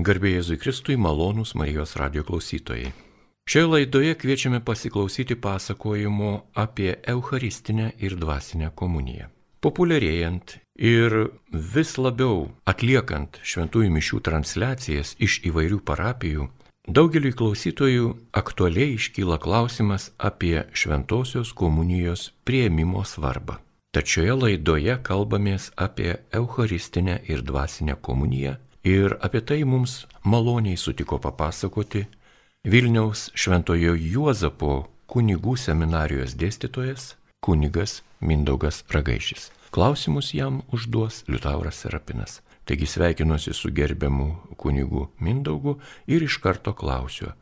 Garbėjai Jėzui Kristui malonūs Marijos radio klausytojai. Šioje laidoje kviečiame pasiklausyti pasakojimo apie Eucharistinę ir dvasinę komuniją. Populiarėjant ir vis labiau atliekant šventųjų mišių transliacijas iš įvairių parapijų, daugeliui klausytojų aktualiai iškyla klausimas apie šventosios komunijos prieimimo svarbą. Tačioje laidoje kalbamės apie Eucharistinę ir dvasinę komuniją Ir apie tai mums maloniai sutiko papasakoti Vilniaus Šventojo Juozapo kunigų seminarijos dėstytojas kunigas Mindaugas Ragaišis. Klausimus jam užduos Liutauras Serapinas. Taigi sveikinuosi su gerbiamu kunigu Mindaugu ir iš karto klausiu,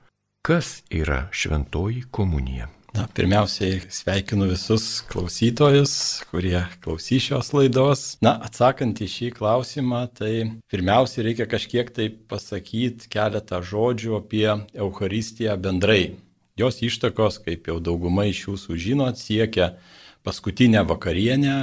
kas yra šventoji komunija? Na, pirmiausiai sveikinu visus klausytojus, kurie klausys šios laidos. Na, atsakant į šį klausimą, tai pirmiausiai reikia kažkiek tai pasakyti keletą žodžių apie Eucharistiją bendrai. Jos ištakos, kaip jau dauguma iš jūsų žinot, siekia paskutinę vakarienę,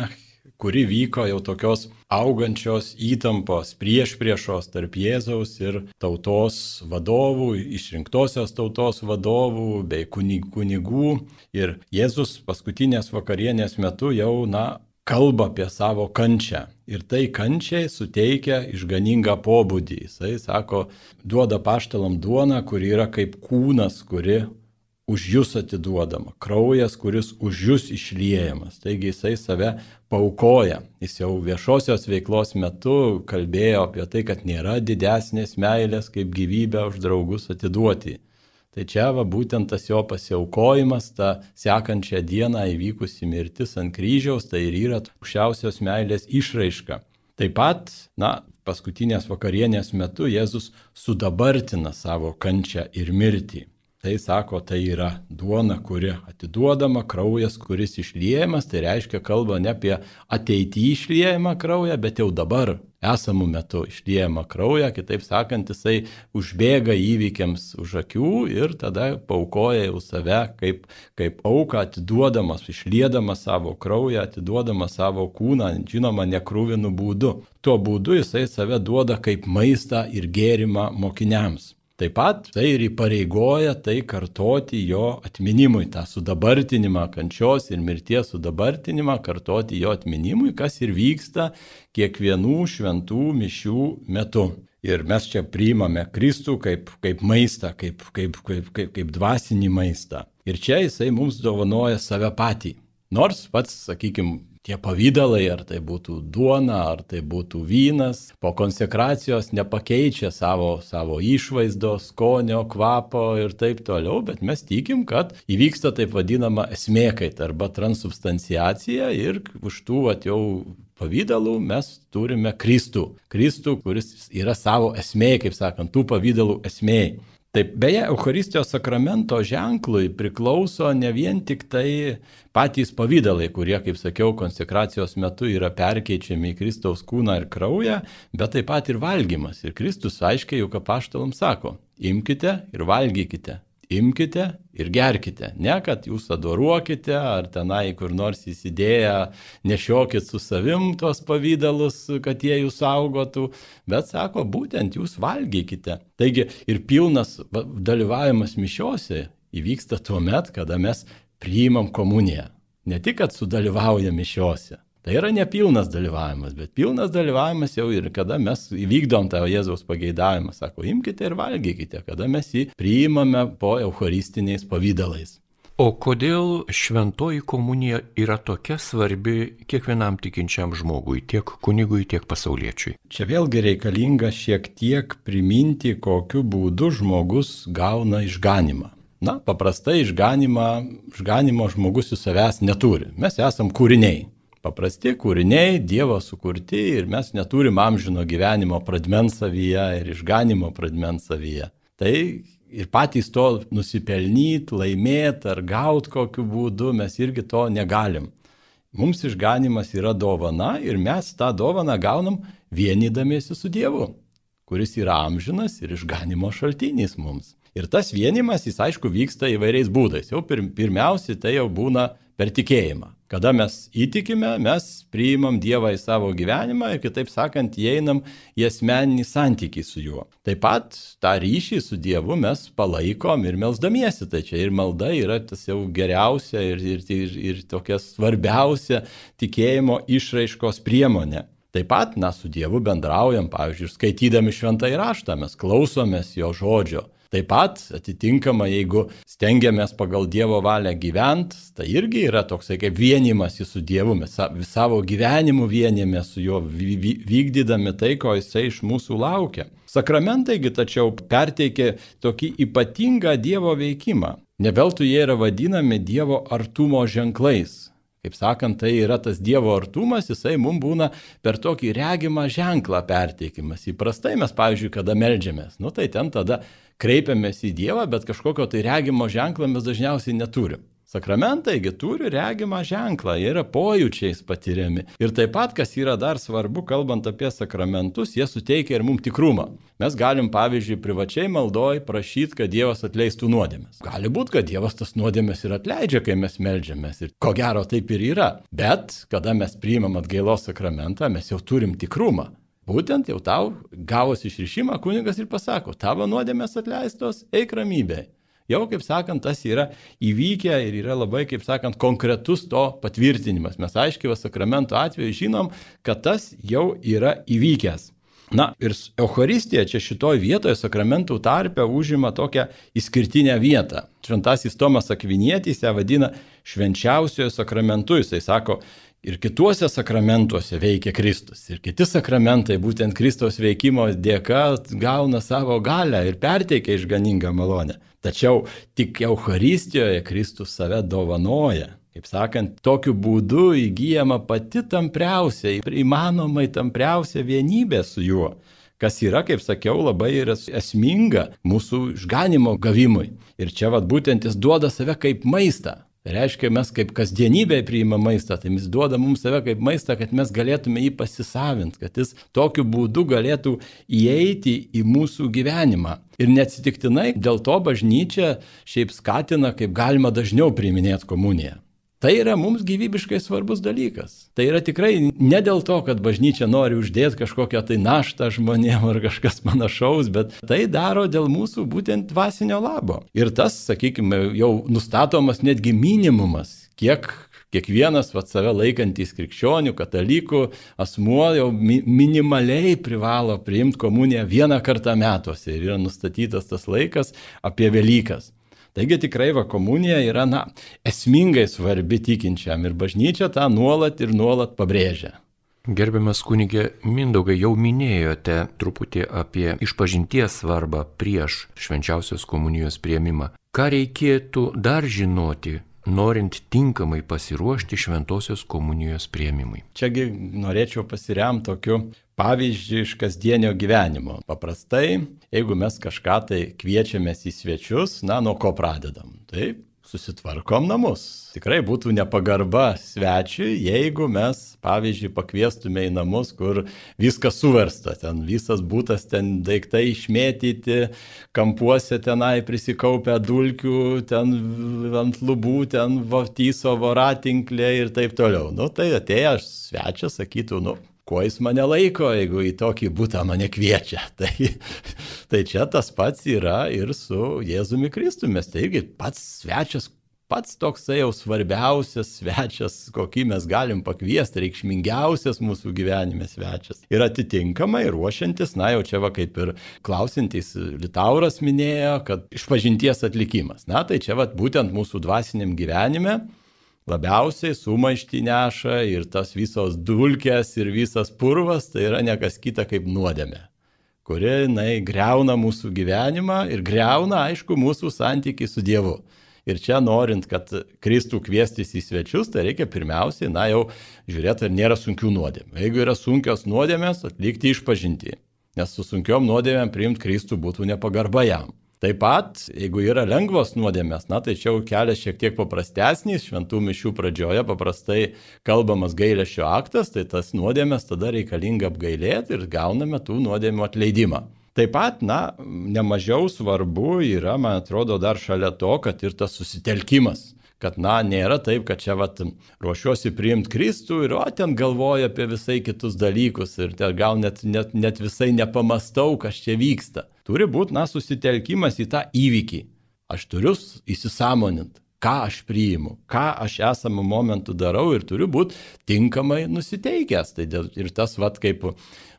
kuri vyko jau tokios augančios įtampos prieš priešos tarp Jėzaus ir tautos vadovų, išrinktosios tautos vadovų bei kunigų. Ir Jėzus paskutinės vakarienės metu jau, na, kalba apie savo kančią. Ir tai kančiai suteikia išganingą pobūdį. Jisai sako, duoda paštalam duoną, kuri yra kaip kūnas, kuri už jūs atiduodama, kraujas, kuris už jūs išliejamas. Taigi jisai save paukoja. Jis jau viešosios veiklos metu kalbėjo apie tai, kad nėra didesnės meilės kaip gyvybę už draugus atiduoti. Tai čia va būtent tas jo pasiaukojimas, ta sekančią dieną įvykusi mirtis ant kryžiaus, tai ir yra aukščiausios meilės išraiška. Taip pat, na, paskutinės vakarienės metu Jėzus sudabartina savo kančią ir mirtį. Tai sako, tai yra duona, kuri atiduodama, kraujas, kuris išliejamas, tai reiškia kalba ne apie ateitį išliejamą kraują, bet jau dabar esamų metų išliejamą kraują, kitaip sakant, jisai užbėga įvykiams už akių ir tada paukoja jau save kaip, kaip auką, atiduodamas, išliedamas savo kraują, atiduodamas savo kūną, žinoma, nekrūvinų būdu. Tuo būdu jisai save duoda kaip maistą ir gėrimą mokiniams. Taip pat tai ir įpareigoja tai kartoti jo atminimui, tą sudabartinimą, kančios ir mirties sudabartinimą, kartoti jo atminimui, kas ir vyksta kiekvienų šventų mišių metu. Ir mes čia priimame Kristų kaip, kaip maistą, kaip, kaip, kaip, kaip, kaip dvasinį maistą. Ir čia jisai mums dovanoja save patį. Nors pats, sakykime, tie pavydalai, ar tai būtų duona, ar tai būtų vynas, po konsekracijos nepakeičia savo, savo išvaizdos, skonio, kvapo ir taip toliau, bet mes tikim, kad įvyksta taip vadinama esmėkait arba transubstanciacija ir už tų atjau pavydalų mes turime Kristų. Kristų, kuris yra savo esmė, kaip sakant, tų pavydalų esmė. Taip, beje, Euharistijos sakramento ženklui priklauso ne vien tik tai patys pavydalai, kurie, kaip sakiau, konsekracijos metu yra perkeičiami į Kristaus kūną ir kraują, bet taip pat ir valgymas. Ir Kristus aiškiai juk apaštalam sako, imkite ir valgykite imkite ir gerkite. Ne, kad jūs adoruokite ar tenai kur nors įsidėję nešiokit su savim tuos pavydalus, kad jie jūs saugotų, bet sako, būtent jūs valgykite. Taigi ir pilnas dalyvavimas mišiose įvyksta tuo met, kada mes priimam komuniją. Ne tik, kad sudalyvaujam mišiose, Tai yra nepilnas dalyvavimas, bet pilnas dalyvavimas jau ir kada mes įvykdom tą Jėzaus pageidavimą, sako, imkite ir valgykite, kada mes jį priimame po eucharistiniais pavydalais. O kodėl šventoji komunija yra tokia svarbi kiekvienam tikinčiam žmogui, tiek kunigui, tiek pasauliečiui? Čia vėlgi reikalinga šiek tiek priminti, kokiu būdu žmogus gauna išganimą. Na, paprastai išganimą, išganimo žmogus į savęs neturi. Mes esam kūriniai paprasti kūriniai, Dievo sukurti ir mes neturim amžino gyvenimo pradmens savyje ir išganimo pradmens savyje. Tai ir patys to nusipelnyti, laimėti ar gauti kokiu būdu mes irgi to negalim. Mums išganimas yra dovana ir mes tą dovaną gaunam vienydamiesi su Dievu, kuris yra amžinas ir išganimo šaltinis mums. Ir tas vienimas, jis aišku, vyksta įvairiais būdais. Jau pir, pirmiausia, tai jau būna per tikėjimą. Kada mes įtikime, mes priimam Dievą į savo gyvenimą ir kitaip sakant, įeinam į asmeninį santykį su juo. Taip pat tą ryšį su Dievu mes palaikom ir melzdamiesi. Tai čia ir malda yra tas jau geriausia ir, ir, ir, ir tokia svarbiausia tikėjimo išraiškos priemonė. Taip pat, na, su Dievu bendraujam, pavyzdžiui, skaitydami šventą įraštą, mes klausomės jo žodžio. Taip pat, atitinkamai, jeigu stengiamės pagal Dievo valią gyventi, tai irgi yra toksai kaip vienimas su Dievu, mes savo gyvenimu vienėmės su juo, vykdydami tai, ko jisai iš mūsų laukia. Sakramentaigi tačiau perteikia tokį ypatingą Dievo veikimą. Neveltui jie yra vadinami Dievo artumo ženklais. Kaip sakant, tai yra tas Dievo artumas, jisai mums būna per tokį regimą ženklą perteikimas. Įprastai mes, pavyzdžiui, kada melžiamės, nu tai ten tada kreipiamės į Dievą, bet kažkokio tai regimo ženklo mes dažniausiai neturim. Sakramentai turi regimą ženklą, jie yra pojūčiais patiriami. Ir taip pat, kas yra dar svarbu, kalbant apie sakramentus, jie suteikia ir mums tikrumą. Mes galim, pavyzdžiui, privačiai maldoj prašyti, kad Dievas atleistų nuodėmės. Gali būti, kad Dievas tas nuodėmės ir atleidžia, kai mes melžiamės. Ir ko gero taip ir yra. Bet, kada mes priimam atgailos sakramentą, mes jau turim tikrumą. Būtent jau tau gavus išrišimą kunigas ir pasako, tavo nuodėmės atleistos, eik ramybė. Jau, kaip sakant, tas yra įvykę ir yra labai, kaip sakant, konkretus to patvirtinimas. Mes aiškiai sakramento atveju žinom, kad tas jau yra įvykęs. Na ir Euharistija čia šitoje vietoje sakramentų tarpe užima tokią išskirtinę vietą. Šventasis Tomas Akvinėtis ją vadina švenčiausiojo sakramentu. Jisai sako, ir kituose sakramentuose veikia Kristus. Ir kiti sakramentai būtent Kristaus veikimo dėka gauna savo galę ir perteikia išganingą malonę. Tačiau tik Euharistijoje Kristus save dovanoja. Kaip sakant, tokiu būdu įgyjama pati tampriausia, įmanomai tampriausia vienybė su juo kas yra, kaip sakiau, labai esminga mūsų išganimo gavimui. Ir čia vad būtent jis duoda save kaip maistą. Tai reiškia, mes kaip kasdienybėje priima maistą, tai jis duoda mums save kaip maistą, kad mes galėtume jį pasisavinti, kad jis tokiu būdu galėtų įeiti į mūsų gyvenimą. Ir neatsitiktinai dėl to bažnyčia šiaip skatina, kaip galima dažniau priiminėti komuniją. Tai yra mums gyvybiškai svarbus dalykas. Tai yra tikrai ne dėl to, kad bažnyčia nori uždėti kažkokią tai naštą žmonėm ar kažkas panašaus, bet tai daro dėl mūsų būtent dvasinio labo. Ir tas, sakykime, jau nustatomas netgi minimumas, kiek kiekvienas vat, save laikantys krikščionių, katalikų asmuo jau mi minimaliai privalo priimti komuniją vieną kartą metuose ir yra nustatytas tas laikas apie Velykas. Taigi tikrai va komunija yra, na, esmingai svarbi tikinčiam ir bažnyčia tą nuolat ir nuolat pabrėžia. Gerbiamas kunigė Mindaugai, jau minėjote truputį apie išpažinties svarbą prieš švenčiausios komunijos prieimimą. Ką reikėtų dar žinoti, norint tinkamai pasiruošti šventosios komunijos prieimimui? Čiagi norėčiau pasiremti tokiu pavyzdžių iš kasdienio gyvenimo. Paprastai, jeigu mes kažką tai kviečiamės į svečius, na, nuo ko pradedam? Taip, susitvarkom namus. Tikrai būtų nepagarba svečiui, jeigu mes, pavyzdžiui, pakviestume į namus, kur viskas suversta, ten visas būtas, ten daiktai išmėtyti, kampuose tenai prisikaupę dulkių, ten ant lubų, ten vatyso voratinklė ir taip toliau. Nu, tai atėjęs svečias sakytų, nu, kuo jis mane laiko, jeigu į tokį būtą mane kviečia. Tai, tai čia tas pats yra ir su Jėzumi Kristumi. Tai irgi pats svečias, pats toksai jau svarbiausias svečias, kokį mes galim pakviesti, reikšmingiausias mūsų gyvenime svečias. Ir atitinkamai ruošiantis, na jau čia va kaip ir klausintis Litauras minėjo, kad išpažinties atlikimas. Na tai čia va būtent mūsų dvasiniam gyvenime labiausiai sumaišti neša ir tas visos dulkės ir visas purvas tai yra nekas kita kaip nuodėmė, kuri, na, greuna mūsų gyvenimą ir greuna, aišku, mūsų santykiai su Dievu. Ir čia norint, kad Kristų kviestis į svečius, tai reikia pirmiausiai, na jau žiūrėti, ar nėra sunkių nuodėmė. Jeigu yra sunkios nuodėmės, atlikti išpažinti. Nes su sunkiom nuodėmėm priimti Kristų būtų nepagarba jam. Taip pat, jeigu yra lengvos nuodėmės, na tai čia jau kelias šiek tiek paprastesnis, šventų mišių pradžioje paprastai kalbamas gailėšio aktas, tai tas nuodėmės tada reikalinga apgailėti ir gauname tų nuodėmių atleidimą. Taip pat, na, nemažiau svarbu yra, man atrodo, dar šalia to, kad ir tas susitelkimas Kad, na, nėra taip, kad čia, vat, ruošiuosi priimti Kristų ir, o, ten galvoju apie visai kitus dalykus ir ten gal net, net, net visai nepamastau, kas čia vyksta. Turi būti, na, susitelkimas į tą įvykį. Aš turiu įsisamoninti ką aš priimu, ką aš esamų momentų darau ir turiu būti tinkamai nusiteikęs. Tai dėl, ir tas, vad, kaip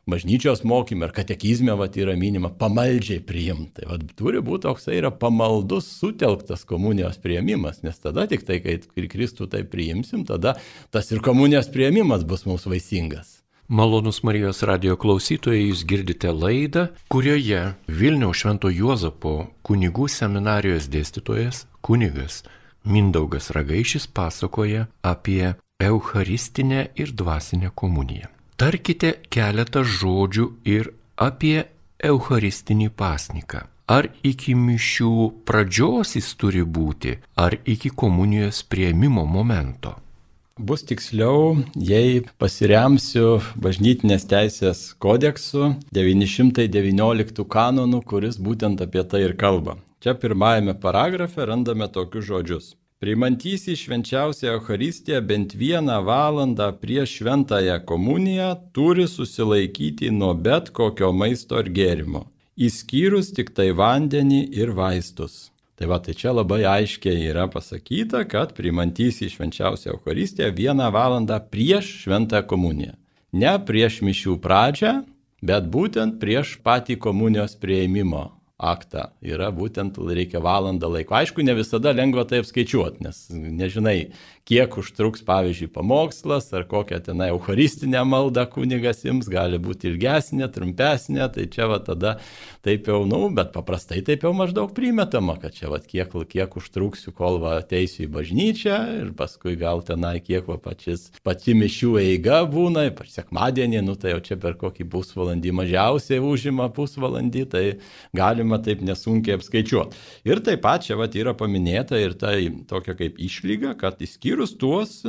bažnyčios mokymė ar katekizme vat, yra minima pamaldžiai priimti. Tai vat, turi būti toksai yra pamaldus, sutelktas komunijos prieimimas, nes tada tik tai, kai Kristų tai priimsim, tada tas ir komunijos prieimimas bus mums vaisingas. Malonus Marijos radio klausytojai, jūs girdite laidą, kurioje Vilniaus Švento Juozapo kunigų seminarijos dėstytojas, kunigas Mindaugas Ragaišis pasakoja apie Eucharistinę ir dvasinę komuniją. Tarkite keletą žodžių ir apie Eucharistinį pasniką. Ar iki mišių pradžios jis turi būti, ar iki komunijos prieimimo momento? Bus tiksliau, jei pasiremsiu bažnytinės teisės kodeksu 919 kanonų, kuris būtent apie tai ir kalba. Čia pirmajame paragrafe randame tokius žodžius. Priimantysis švenčiausią Eucharistiją bent vieną valandą prieš šventąją komuniją turi susilaikyti nuo bet kokio maisto ar gėrimo, įskyrus tik tai vandenį ir vaistus. Tai va, tai čia labai aiškiai yra pasakyta, kad priimantysis švenčiausią Eucharistiją vieną valandą prieš šventąją komuniją. Ne prieš mišių pradžią, bet būtent prieš patį komunijos prieimimo aktą yra būtent reikia valandą laiko. Aišku, ne visada lengva tai apskaičiuoti, nes nežinai, kiek užtruks, pavyzdžiui, pamokslas ar kokią ten eucharistinę maldą kunigas jums, gali būti ilgesnė, trumpesnė, tai čia va tada taip jau, nu, bet paprastai taip jau maždaug primetama, kad čia va kiek, kiek užtruksiu, kol va ateisiu į bažnyčią ir paskui gal tenai kiek va pačis, pati mišių eiga būna, ypač sekmadienį, nu tai jau čia per kokį pusvalandį mažiausiai užima pusvalandį, tai galima taip nesunkiai apskaičiuoti. Ir taip pat čia vat, yra paminėta ir tai tokia kaip išlyga, kad išskyrus tuos,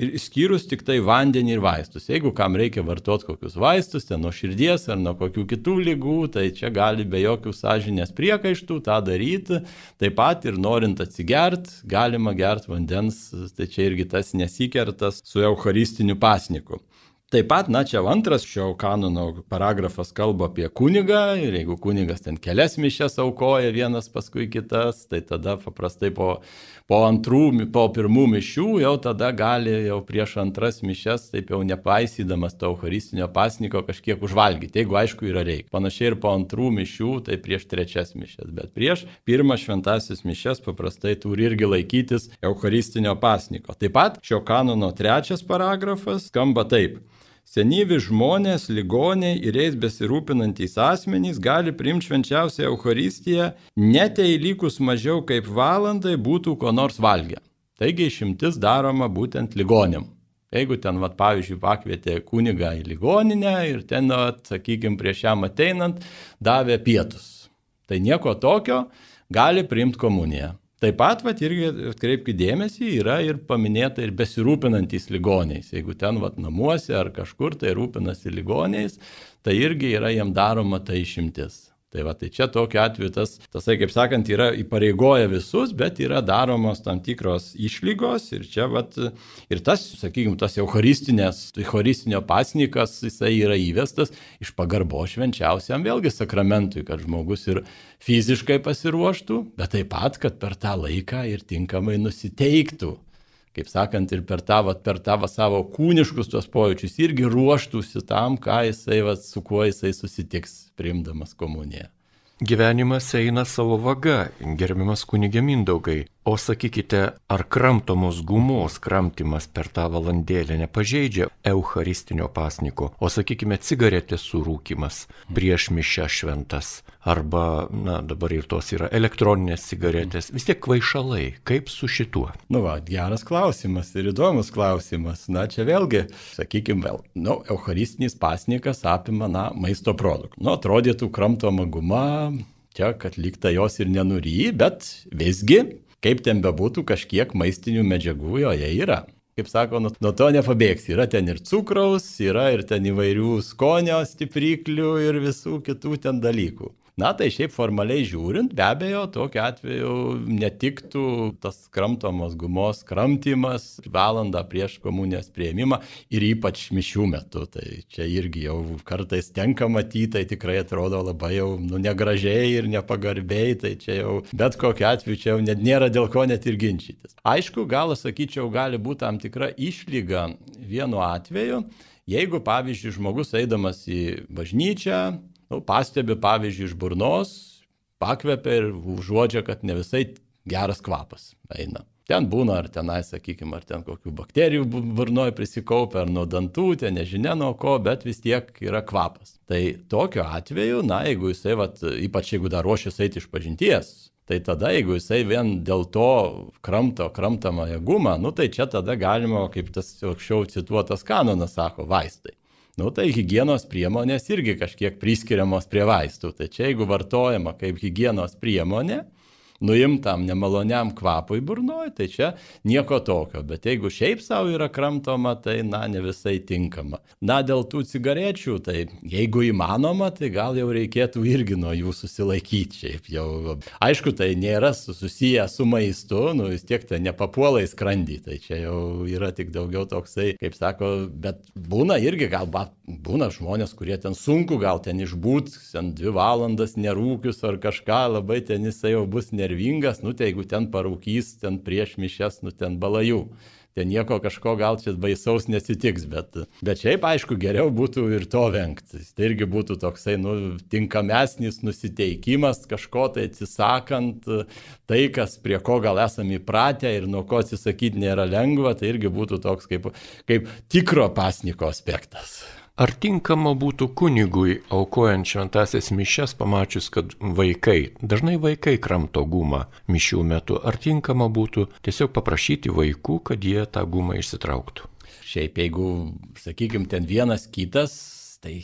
išskyrus tik tai vandenį ir vaistus. Jeigu kam reikia vartoti kokius vaistus, ten nuo širdies ar nuo kokių kitų lygų, tai čia gali be jokių sąžinės priekaištų tą daryti. Taip pat ir norint atsigert, galima gerti vandens, tai čia irgi tas nesikertas su eucharistiniu pasniku. Taip pat, na, čia antras šio kanono paragrafas kalba apie kunigą ir jeigu kunigas ten kelias mišes aukoja vienas paskui kitas, tai tada paprastai po, po antrų, po pirmų mišių jau tada gali jau prieš antras mišes, taip jau nepaisydamas to eucharistinio pasniko kažkiek užvalgyti, jeigu aišku yra reikia. Panašiai ir po antrų mišių, tai prieš trečias mišes, bet prieš pirmą šventasis mišes paprastai turi irgi laikytis eucharistinio pasniko. Taip pat šio kanono trečias paragrafas skamba taip. Senyvi žmonės, ligoniai ir jais besirūpinantys asmenys gali priimti švenčiausią Eucharistiją net jei likus mažiau kaip valandai būtų ko nors valgę. Taigi išimtis daroma būtent ligonėm. Jeigu ten, vat, pavyzdžiui, pakvietė kunigą į ligoninę ir ten, sakykime, prieš jam ateinant davė pietus. Tai nieko tokio gali priimti komuniją. Taip pat, vat, irgi atkreipkite dėmesį, yra ir paminėta ir besirūpinantys ligoniais. Jeigu ten, vat, namuose ar kažkur tai rūpinasi ligoniais, tai irgi yra jam daroma ta išimtis. Tai va, tai čia tokiu atveju tas, tasai, kaip sakant, yra įpareigoja visus, bet yra daromos tam tikros išlygos ir čia, va, ir tas, sakykime, tas eucharistinės, eucharistinio pasnikas, jisai yra įvestas iš pagarbo švenčiausiam vėlgi sakramentui, kad žmogus ir fiziškai pasiruoštų, bet taip pat, kad per tą laiką ir tinkamai nusiteiktų kaip sakant, ir per tą, vat, per tą va, savo kūniškus tuos pojūčius irgi ruoštųsi tam, ką jisai, vat, su kuo jisai susitiks priimdamas komuniją. Gyvenimas eina savo vaga, gerbiamas kunigė Mindaugai. O sakykite, ar kramtomos gumos kramtimas per tą valandėlę nepažeidžia Eucharistinio pasniko, o sakykime, cigaretės surūkimas prieš mišę šventas, arba, na, dabar ir tos yra elektroninės cigaretės, vis tiek kvaišalai, kaip su šituo? Nu, va, geras klausimas ir įdomus klausimas. Na, čia vėlgi, sakykime, vėl, nu, Eucharistinis pasnikas apima, na, maisto produktų. Nu, atrodytų kramtoma guma, čia, kad likta jos ir nenuryji, bet visgi kaip ten bebūtų, kažkiek maistinių medžiagų joje yra. kaip sako, nuo, nuo to nepabėgs. Yra ten ir cukraus, yra ir ten įvairių skonio stipriklių ir visų kitų ten dalykų. Na tai šiaip formaliai žiūrint, be abejo, tokiu atveju netiktų tas kramtomos gumos kramtymas valandą prieš komunijos prieimimą ir ypač mišių metu. Tai čia irgi jau kartais tenka matyti, tai tikrai atrodo labai jau nu, negražiai ir nepagarbiai, tai čia jau bet kokiu atveju čia jau net nėra dėl ko net ir ginčytis. Aišku, gal sakyčiau, gali būti tam tikra išlyga vienu atveju. Jeigu, pavyzdžiui, žmogus eidamas į bažnyčią, nu, pastebi pavyzdžiui iš burnos, pakvepia ir užuodžia, kad ne visai geras kvapas eina. Ten būna, ar tenai, sakykime, ar ten kokių bakterijų burnoje prisikaupia, ar nuo dantų, ten nežinia nuo ko, bet vis tiek yra kvapas. Tai tokiu atveju, na, jeigu jisai, vat, ypač jeigu dar ruošiasi eiti iš pažinties, tai tada, jeigu jisai vien dėl to kramto kramtamąją gumą, nu tai čia tada galima, kaip tas aukščiau cituotas kanonas sako, vaistai. Nu, tai hygienos priemonės irgi kažkiek priskiriamos prie vaistų. Tai čia jeigu vartojama kaip hygienos priemonė, nuimtam nemaloniam kvapui burnoje, tai čia nieko tokio. Bet jeigu šiaip savo yra kramtoma, tai na, ne visai tinkama. Na, dėl tų cigarečių, tai jeigu įmanoma, tai gal jau reikėtų irgi nuo jų susilaikyti. Šiaip jau, aišku, tai nėra susiję su maistu, nu vis tiek tai nepapuola į skrandį, tai čia jau yra tik daugiau toksai, kaip sako, bet būna irgi gal būna žmonės, kurie ten sunku gal ten išbūt, ten dvi valandas nerūkius ar kažką, labai ten jisai jau bus nervingas nervingas, nu tai jeigu ten parūkys, ten prieš mišes, nu ten balajų. Ten nieko kažko gal čia baisaus nesitiks, bet, bet šiaip aišku geriau būtų ir to vengti. Tai irgi būtų toksai, nu, tinkamesnis nusiteikimas, kažko tai atsisakant, tai, kas prie ko gal esame įpratę ir nuo ko atsisakyti nėra lengva, tai irgi būtų toks kaip, kaip tikro pasniko aspektas. Ar tinkama būtų kunigui aukojant šventasias mišes, pamačius, kad vaikai, dažnai vaikai kramto gumą mišių metu, ar tinkama būtų tiesiog paprašyti vaikų, kad jie tą gumą išsitrauktų? Šiaip jeigu, sakykime, ten vienas kitas Tai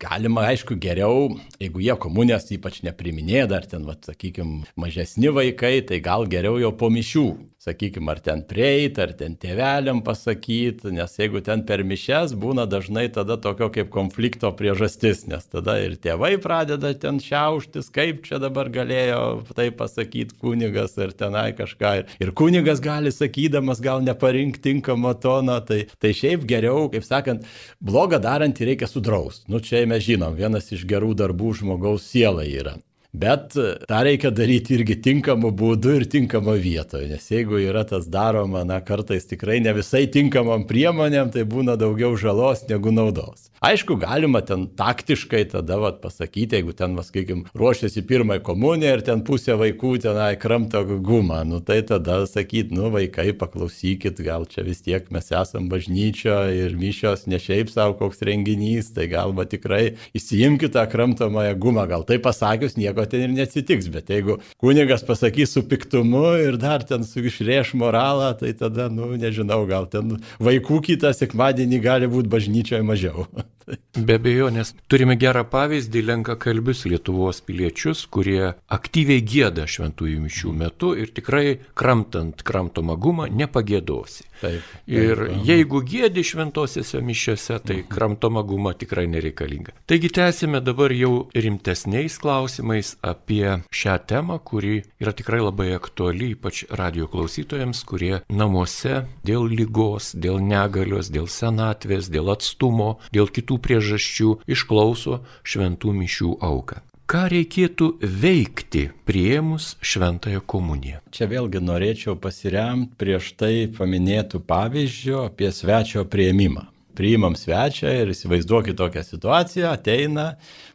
galima, aišku, geriau, jeigu jie komunijos ypač nepriminė, dar ten, va, sakykime, mažesni vaikai, tai gal geriau jau po mišių sakykime, ar ten prieit, ar ten tėveliam pasakyti, nes jeigu ten per mišes būna dažnai tada tokio kaip konflikto priežastis, nes tada ir tėvai pradeda ten šiauštis, kaip čia dabar galėjo tai pasakyti kunigas ar tenai kažką. Ir, kunigas gali sakydamas gal neparinkti tinkamo tono, tai, tai šiaip geriau, kaip sakant, blogą darantį reikia sudraust. Nu čia mes žinom, vienas iš gerų darbų žmogaus siela yra. Bet tą reikia daryti irgi tinkamu būdu ir tinkamą vietoje, nes jeigu yra tas daroma, na, kartais tikrai ne visai tinkamam priemonėm, tai būna daugiau žalos negu naudos. Aišku, galima ten taktiškai tada vat, pasakyti, jeigu ten, sakykime, ruošiasi pirmąją komuniją ir ten pusė vaikų tenai kramto gumą, nu tai tada sakyti, nu vaikai, paklausykit, gal čia vis tiek mes esam bažnyčio ir mišios ne šiaip savo koks renginys, tai galba tikrai įsijimkite tą kramtomąją gumą, gal tai pasakius nieko ten ir neatsitiks, bet jeigu kunigas pasakys su piktumu ir dar ten su išrėš moralą, tai tada, nu, nežinau, gal ten vaikų kitą sekmadienį gali būti bažnyčioje mažiau. Be abejo, nes turime gerą pavyzdį lenka kalbius Lietuvos piliečius, kurie aktyviai gėda šventųjų mišių metu ir tikrai kramtant kramtomą gumą nepagėdosi. Taip, taip, ir taip. jeigu gėdi šventosiuose mišiuose, tai mhm. kramtoma guma tikrai nereikalinga. Taigi tęsime dabar jau rimtesniais klausimais apie šią temą, kuri yra tikrai labai aktuali, ypač radio klausytojams, kurie namuose dėl lygos, dėl negalios, dėl senatvės, dėl atstumo, dėl kitų priežasčių išklauso šventų mišių auką. Ką reikėtų veikti prieimus šventąją komuniją? Čia vėlgi norėčiau pasiremti prieš tai paminėtų pavyzdžių apie svečio prieimimą priimam svečią ir įsivaizduokit tokią situaciją, ateina,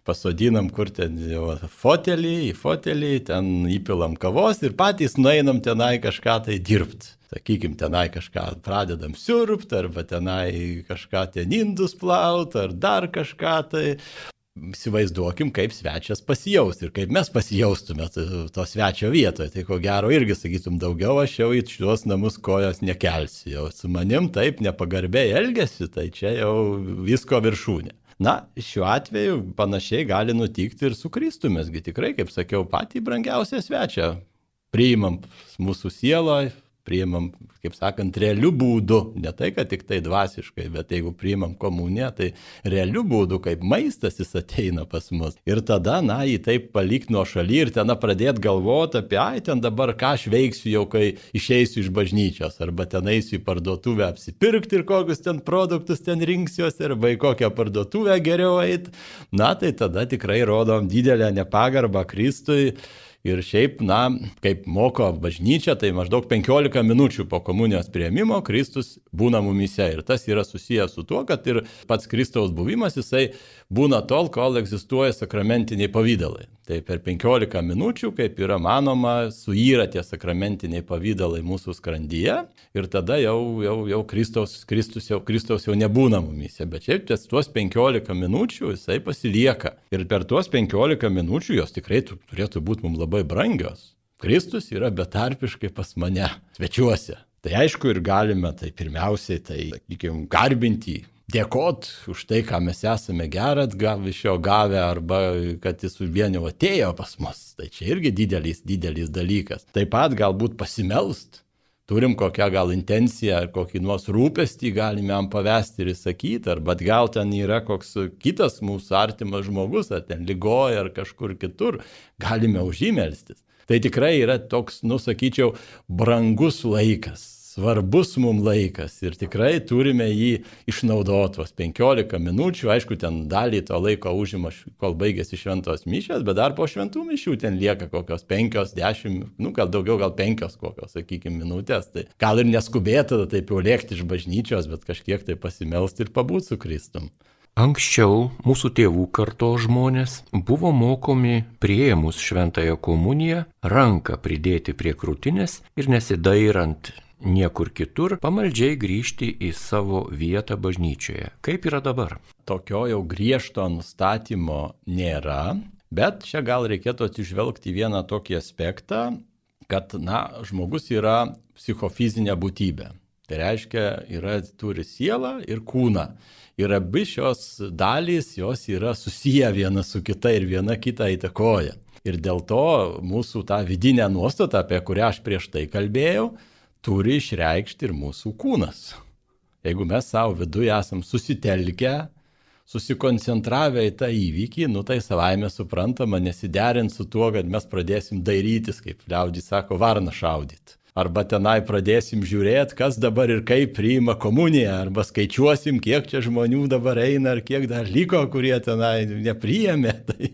pasodinam kur ten fotelį, į fotelį, ten įpilam kavos ir patys nueinam tenai kažką tai dirbti. Sakykim, tenai kažką pradedam siurbti, arba tenai kažką ten indus plaut, ar dar kažką tai įsivaizduokim, kaip svečias pasijaus ir kaip mes pasijaustume to svečio vietoje. Tai ko gero irgi sakytum, daugiau aš jau į šios namus kojos nekelsiu. Jau su manim taip nepagarbiai elgesi, tai čia jau visko viršūnė. Na, šiuo atveju panašiai gali nutikti ir su Kristumėsgi tikrai, kaip sakiau, patį brangiausią svečią priimam mūsų sieloje, priimam, kaip sakant, realiu būdu, ne tai, kad tik tai dvasiškai, bet jeigu priimam komuniją, tai realiu būdu, kaip maistas jis ateina pas mus. Ir tada, na, jį taip palik nuo šaly ir ten pradėti galvoti apie, ai, ten dabar ką aš veiksiu jau, kai išeisiu iš bažnyčios, arba ten eisiu į parduotuvę apsipirkti ir kokius ten produktus ten rinksiuosi, arba į kokią parduotuvę geriau eiti. Na, tai tada tikrai rodom didelę nepagarbą Kristui Ir šiaip, na, kaip moko bažnyčia, tai maždaug 15 minučių po komunijos prieimimo Kristus būna mumise. Ir tas yra susijęs su tuo, kad ir pats Kristaus buvimas jisai būna tol, kol egzistuoja sakramentiniai pavydalai. Tai per 15 minučių, kaip yra manoma, suyra tie sakramentiniai pavydalai mūsų skrandyje ir tada jau, jau, jau Kristaus, Kristus jau, Kristaus jau nebūna mumise. Bet šiaip ties tuos 15 minučių jisai pasilieka. Ir per tuos 15 minučių jos tikrai turėtų būti mums labai brangios. Kristus yra betarpiškai pas mane, svečiuose. Tai aišku ir galime tai pirmiausiai, tai, sakykime, garbinti, dėkot už tai, ką mes esame gerat iš jo gavę, arba kad jis vien jau atėjo pas mus. Tai čia irgi didelis, didelis dalykas. Taip pat galbūt pasimelst. Turim kokią gal intenciją ar kokį nors rūpestį galime jam pavesti ir įsakyti, arba gal ten yra koks kitas mūsų artimas žmogus, ar ten lygoja, ar kažkur kitur, galime užimelstis. Tai tikrai yra toks, nusakyčiau, brangus laikas svarbus mums laikas ir tikrai turime jį išnaudoti tos 15 minučių. Aišku, ten dalį to laiko užima, kol baigėsi šventos mišės, bet dar po šventų mišių ten lieka kokios 5-10, nu gal daugiau, gal 5 kokios, sakykime, minutės. Tai gal ir neskubėti tada taip jau lėkti iš bažnyčios, bet kažkiek tai pasimelsti ir pabūti su Kristum. Anksčiau mūsų tėvų karto žmonės buvo mokomi prieimus šventąją komuniją ranką pridėti prie krūtinės ir nesidairant niekur kitur, pamaldžiai grįžti į savo vietą bažnyčioje. Kaip yra dabar? Tokio jau griežto nustatymo nėra, bet čia gal reikėtų atsižvelgti vieną tokį aspektą, kad, na, žmogus yra psichofizinė būtybė. Tai reiškia, yra, turi sielą ir kūną. Ir abi šios dalys, jos yra susiję viena su kita ir viena kitą įtakoja. Ir dėl to mūsų tą vidinę nuostatą, apie kurią aš prieš tai kalbėjau, turi išreikšti ir mūsų kūnas. Jeigu mes savo viduje esam susitelkę, susikoncentravę į tą įvykį, nu tai savaime suprantama nesiderint su tuo, kad mes pradėsim dairytis, kaip liaudžiai sako, varna šaudyti. Arba tenai pradėsim žiūrėti, kas dabar ir kaip priima komuniją, arba skaičiuosim, kiek čia žmonių dabar eina, ar kiek dar liko, kurie tenai nepriėmė. Tai,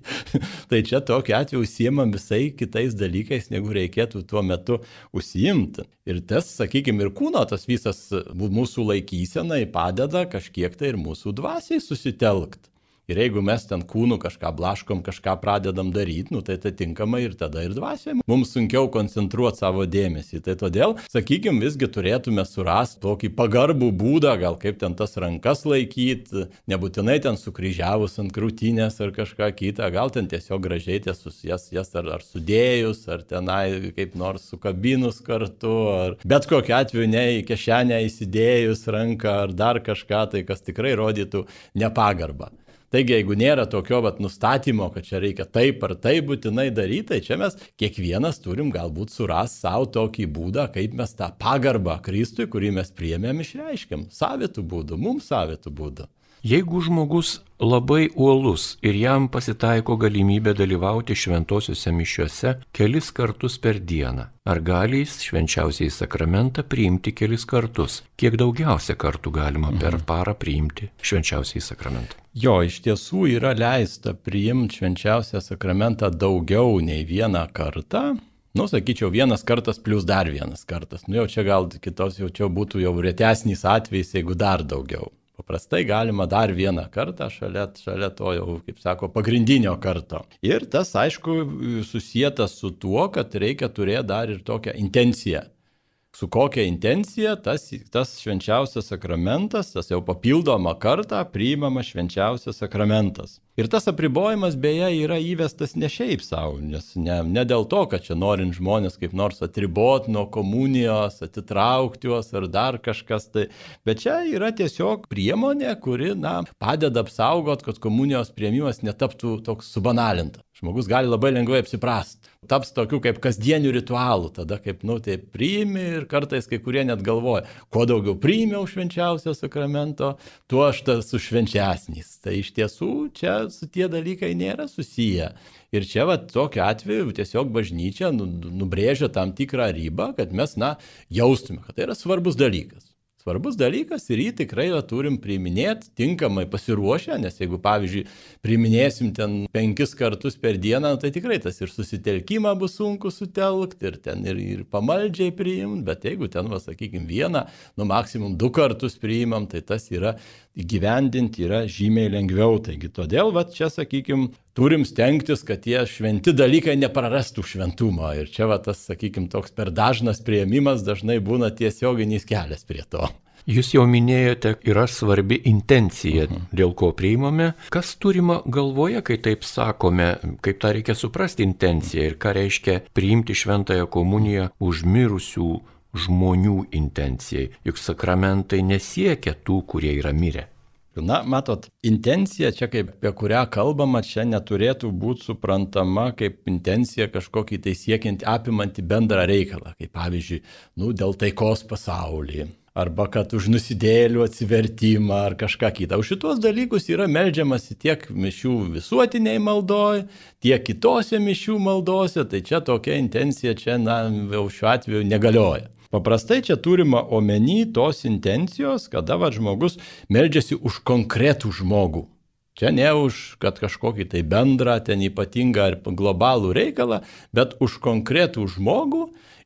tai čia tokiu atveju užsiemam visai kitais dalykais, negu reikėtų tuo metu užsiimti. Ir tas, sakykime, ir kūno tas visas mūsų laikysenai padeda kažkiek tai ir mūsų dvasiai susitelkti. Ir jeigu mes ten kūnų kažką blaškom, kažką pradedam daryti, nu, tai atitinkamai ir tada ir dvasiai mums sunkiau koncentruoti savo dėmesį. Tai todėl, sakykime, visgi turėtume surasti tokį pagarbų būdą, gal kaip ten tas rankas laikyti, nebūtinai ten sukryžiavus ant krūtinės ar kažką kitą, gal ten tiesiog gražiai tiesus jas, jas ar, ar sudėjus, ar tenai kaip nors sukabinus kartu, ar bet kokiu atveju ne į kišenę įsidėjus ranką ar dar kažką, tai kas tikrai rodytų nepagarbą. Taigi, jeigu nėra tokio vat, nustatymo, kad čia reikia taip ar taip būtinai daryti, tai čia mes kiekvienas turim galbūt suras savo tokį būdą, kaip mes tą pagarbą Kristui, kurį mes priemėm, išreiškiam. Savitų būdų, mums savitų būdų. Jeigu žmogus labai uolus ir jam pasitaiko galimybė dalyvauti šventosiuose mišiuose kelis kartus per dieną, ar gali jis švenčiausiai sakramentą priimti kelis kartus? Kiek daugiausia kartų galima per mhm. parą priimti švenčiausiai sakramentą? Jo, iš tiesų yra leista priimti švenčiausią sakramentą daugiau nei vieną kartą. Nu, sakyčiau, vienas kartas plus dar vienas kartas. Nu, jau čia gal kitos jau čia būtų jau retesnis atvejis, jeigu dar daugiau. Paprastai galima dar vieną kartą šalia, šalia to jau, kaip sako, pagrindinio karto. Ir tas, aišku, susijęs su tuo, kad reikia turėti dar ir tokią intenciją. Su kokia intencija tas, tas švenčiausias sakramentas, tas jau papildoma kartą priimamas švenčiausias sakramentas. Ir tas apribojimas beje yra įvestas ne šiaip savo, nes ne, ne dėl to, kad čia norint žmonės kaip nors atribot nuo komunijos, atitraukti juos ar dar kažkas tai, bet čia yra tiesiog priemonė, kuri, na, padeda apsaugot, kad komunijos prieimimas netaptų toks subanalintas. Žmogus gali labai lengvai apsiprast. Taps tokiu kaip kasdieniu ritualu, tada kaip, nu, tai priimi ir kartais kai kurie net galvoja, kuo daugiau priimiau švenčiausio sakramento, tuo aš tas sušvenčiasnis. Tai iš tiesų čia su tie dalykai nėra susiję. Ir čia, va, tokiu atveju tiesiog bažnyčia nu, nubrėžia tam tikrą ribą, kad mes, na, jaustume, kad tai yra svarbus dalykas svarbus dalykas ir jį tikrai va, turim priiminėti tinkamai pasiruošę, nes jeigu, pavyzdžiui, priiminėsim ten penkis kartus per dieną, tai tikrai tas ir susitelkimą bus sunku sutelkti, ir ten ir, ir pamaldžiai priimti, bet jeigu ten, va, sakykime, vieną, nu maksimum du kartus priimam, tai tas yra įgyvendinti yra žymiai lengviau. Taigi todėl, va, čia, sakykime, turim stengtis, kad tie šventi dalykai neprarastų šventumo. Ir čia, va, tas, sakykime, toks per dažnas prieimimas dažnai būna tiesioginis kelias prie to. Jūs jau minėjote, yra svarbi intencija, mhm. dėl ko priimame. Kas turima galvoje, kai taip sakome, kaip tą reikia suprasti intenciją ir ką reiškia priimti šventąją komuniją už mirusių žmonių intencijai, juk sakramentai nesiekia tų, kurie yra mirę. Na, matot, intencija čia, kaip apie kurią kalbama, čia neturėtų būti suprantama kaip intencija kažkokį tai siekiant apimanti bendrą reikalą, kaip pavyzdžiui, nu, dėl taikos pasaulyje, arba kad už nusidėlių atsivertimą ar kažką kitą. Už šitos dalykus yra melžiamasi tiek mišių visuotiniai maldoj, tiek kitose mišių maldose, tai čia tokia intencija čia, na, jau šiuo atveju negalioja. Paprastai čia turima omeny tos intencijos, kada va, žmogus meldžiasi už konkretų žmogų. Čia ne už, kad kažkokį tai bendrą, ten ypatingą ar globalų reikalą, bet už konkretų žmogų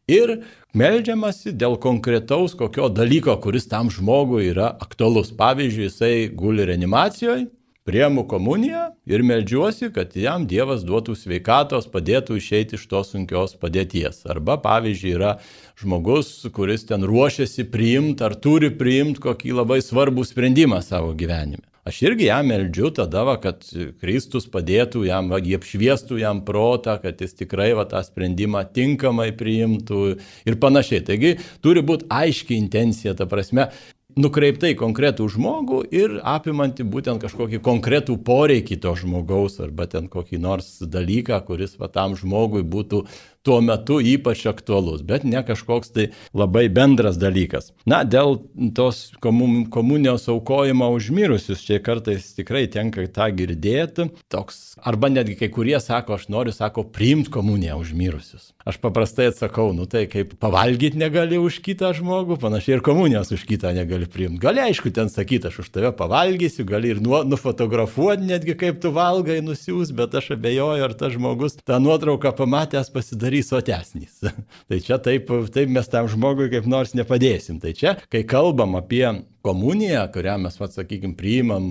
ir meldžiamasi dėl konkretaus kokio dalyko, kuris tam žmogui yra aktualus. Pavyzdžiui, jisai guli reanimacijoje, priemu komuniją ir melžiuosi, kad jam Dievas duotų sveikatos, padėtų išeiti iš tos sunkios padėties. Arba, pavyzdžiui, yra žmogus, kuris ten ruošiasi priimti ar turi priimti kokį labai svarbų sprendimą savo gyvenime. Aš irgi jam meldžiu tada, va, kad Kristus padėtų jam, va, apšviestų jam protą, kad jis tikrai va, tą sprendimą tinkamai priimtų ir panašiai. Taigi turi būti aiški intencija, ta prasme, nukreiptai konkretų žmogų ir apimanti būtent kažkokį konkretų poreikį to žmogaus arba ten kokį nors dalyką, kuris va tam žmogui būtų tuo metu ypač aktualus, bet ne kažkoks tai labai bendras dalykas. Na, dėl tos komunijos aukojimo užmirusius, čia kartais tikrai tenka tą girdėti, toks, arba netgi kai kurie sako, aš noriu, sako, priimti komuniją užmirusius. Aš paprastai atsakau, nu tai kaip pavalgyti negali už kitą žmogų, panašiai ir komunijos už kitą negali priimti. Gali aišku ten sakyti, aš už tave pavalgysiu, gali ir nu, nufotografuoti netgi kaip tu valgai nusiūs, bet aš abejoju, ar tas žmogus tą nuotrauką pamatęs pasidarys pasidarys sotesnis. tai čia taip, taip mes tam žmogui kaip nors nepadėsim. Tai čia, kai kalbam apie komuniją, kurią mes, vad sakykime, priimam,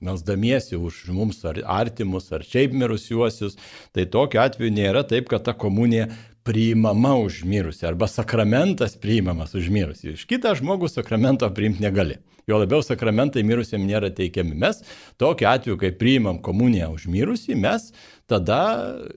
melsdamiesi už mums ar artimus, ar šiaip mirusiuosius, tai tokiu atveju nėra taip, kad ta komunija priimama už mirusį arba sakramentas priimamas už mirusį. Iš kitą žmogų sakramento priimti negali. Jo labiau sakramentai mirusiam nėra teikiami. Mes tokiu atveju, kai priimam komuniją už mirusį, mes tada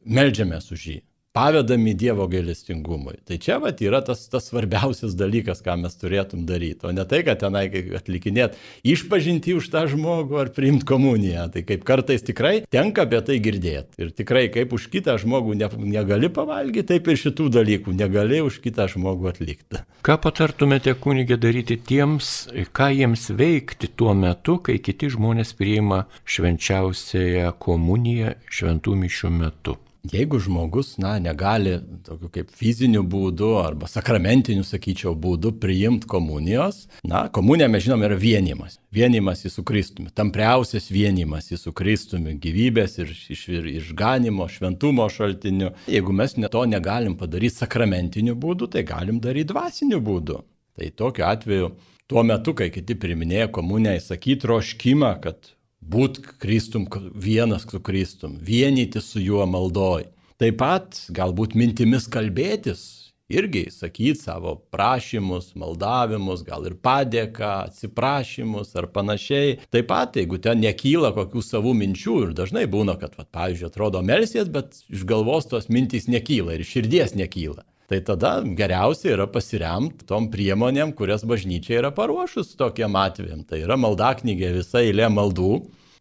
melžiamės už jį pavedami Dievo gailestingumui. Tai čia vat, yra tas, tas svarbiausias dalykas, ką mes turėtum daryti, o ne tai, kad tenai atlikinėt išpažinti už tą žmogų ar priimti komuniją. Tai kaip kartais tikrai tenka apie tai girdėti. Ir tikrai kaip už kitą žmogų ne, negali pavalgyti, taip ir šitų dalykų negali už kitą žmogų atlikti. Ką patartumėte kunigė daryti tiems, ką jiems veikti tuo metu, kai kiti žmonės priima švenčiausiąją komuniją šventų mišių metu? Jeigu žmogus, na, negali tokiu kaip fiziniu būdu arba sakramentiniu, sakyčiau, būdu priimti komunijos, na, komunija, mes žinome, yra vienimas. Vienimas į su Kristumi. Tampriausias vienimas į su Kristumi. Gyvybės ir, iš, ir išganimo, šventumo šaltiniu. Jeigu mes ne to negalim padaryti sakramentiniu būdu, tai galim daryti dvasiniu būdu. Tai tokiu atveju, tuo metu, kai kiti priminėja komuniją, įsakyti troškimą, kad būt Kristum vienas su Kristum, vienyti su juo maldoj. Taip pat galbūt mintimis kalbėtis, irgi sakyti savo prašymus, maldavimus, gal ir padėką, atsiprašymus ar panašiai. Taip pat, jeigu ten nekyla kokių savų minčių ir dažnai būna, kad, va, pavyzdžiui, atrodo melsies, bet iš galvos tos mintys nekyla ir širdies nekyla. Tai tada geriausia yra pasiremti tom priemonėm, kurias bažnyčia yra paruošus tokiem atvejam. Tai yra maldaknygė visa eilė maldų,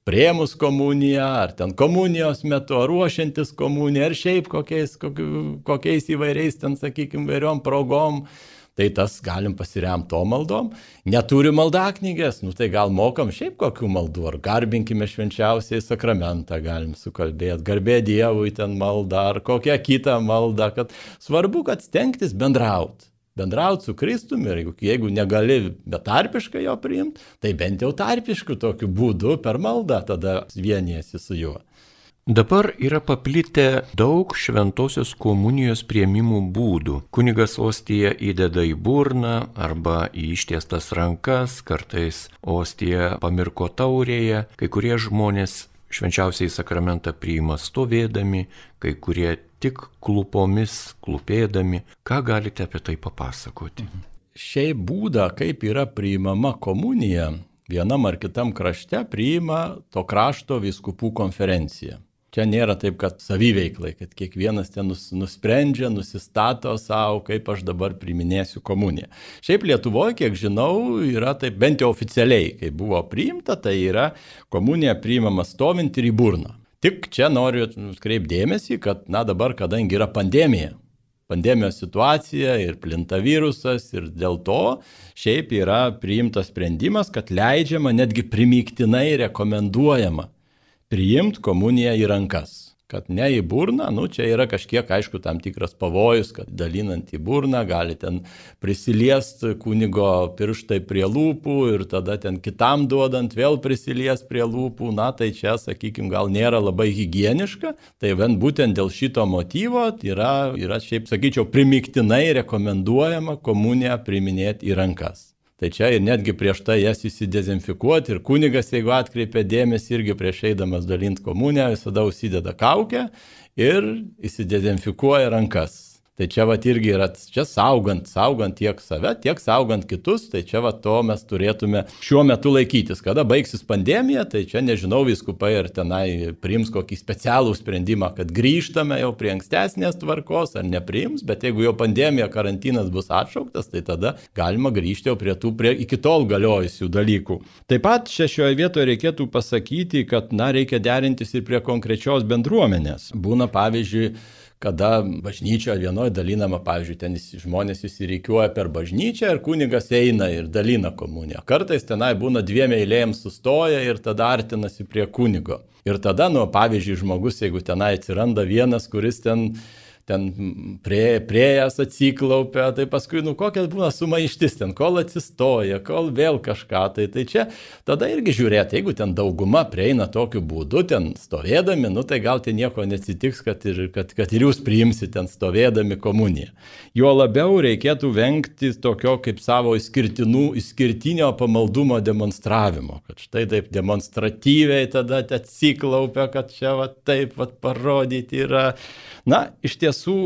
priemus komuniją, ar ten komunijos metu, ar ruošiantis komuniją, ar šiaip kokiais, kokiais įvairiais ten, sakykime, vairiom progom. Tai tas galim pasiremti to maldom. Neturi maldaknygės, nu tai gal mokam šiaip kokių maldų, ar garbinkime švenčiausiai sakramentą, galim sukalbėti, garbė Dievui ten maldą, ar kokią kitą maldą, kad svarbu, kad stengtis bendrauti bendrauti su Kristumi ir jeigu, jeigu negali betarpiškai jo priimti, tai bent jau tarpišku tokiu būdu per maldą tada vienijasi su juo. Dabar yra paplitę daug šventosios komunijos prieimimų būdų. Kunigas ostiją įdeda į burną arba į ištiestas rankas, kartais ostiją pamirko taurėje, kai kurie žmonės švenčiausiai sakramentą priima stovėdami, kai kurie tik klupomis, klupėdami. Ką galite apie tai papasakoti? Šiaip būdą, kaip yra priimama komunija, vienam ar kitam krašte priima to krašto viskupų konferencija. Čia nėra taip, kad saviveiklai, kad kiekvienas ten nus, nusprendžia, nusistato savo, kaip aš dabar priminėsiu komuniją. Šiaip Lietuvoje, kiek žinau, yra taip bent jau oficialiai, kai buvo priimta, tai yra komunija priimama stovint ir į burną. Tik čia noriu kreipdėmėsi, kad, na dabar, kadangi yra pandemija, pandemijos situacija ir plinta virusas ir dėl to šiaip yra priimtas sprendimas, kad leidžiama netgi primiktinai rekomenduojama priimti komuniją į rankas. Kad ne į burną, nu čia yra kažkiek, aišku, tam tikras pavojus, kad dalinant į burną gali ten prisiliesti kunigo pirštai prie lūpų ir tada ten kitam duodant vėl prisilies prie lūpų, na tai čia, sakykime, gal nėra labai hygieniška, tai vien būtent dėl šito motyvo yra, yra šiaip, sakyčiau, primiktinai rekomenduojama komuniją priminėti į rankas. Tai čia ir netgi prieš tai jas įsidezinfikuoti ir kunigas, jeigu atkreipia dėmesį, irgi prieš eidamas dalinti komuniją, visada užsideda kaukę ir įsidezinfikuoja rankas. Tai čia vat irgi yra, čia saugant, saugant tiek save, tiek saugant kitus, tai čia vat to mes turėtume šiuo metu laikytis. Kada baigsis pandemija, tai čia nežinau viskupai ar tenai priims kokį specialų sprendimą, kad grįžtame jau prie ankstesnės tvarkos ar nepriims, bet jeigu jau pandemija, karantinas bus atšauktas, tai tada galima grįžti jau prie tų prie iki tol galiojusių dalykų. Taip pat čia šioje vietoje reikėtų pasakyti, kad na, reikia derintis ir prie konkrečios bendruomenės. Būna pavyzdžiui, kada bažnyčioje vienoje dalinama, pavyzdžiui, ten žmonės įsireikiuoja per bažnyčią ir kunigas eina ir dalina komuniją. Kartais tenai būna dviem eilėjams sustoja ir tada artinasi prie kunigo. Ir tada, nu, pavyzdžiui, žmogus, jeigu tenai atsiranda vienas, kuris ten ten prie, priejas atsiklaupia, tai paskui, nu, kokia būna sumaištis ten, kol atsistoja, kol vėl kažką, tai, tai čia tada irgi žiūrėti, jeigu ten dauguma prieina tokiu būdu, ten stovėdami, nu, tai gal ten nieko neatsitiks, kad ir, kad, kad ir jūs priimsite ten stovėdami komuniją. Jo labiau reikėtų vengti tokio kaip savo išskirtinio pamaldumo demonstravimo, kad štai taip demonstratyviai tada atsiklaupia, kad čia va taip va parodyti yra. Na, iš tiesų,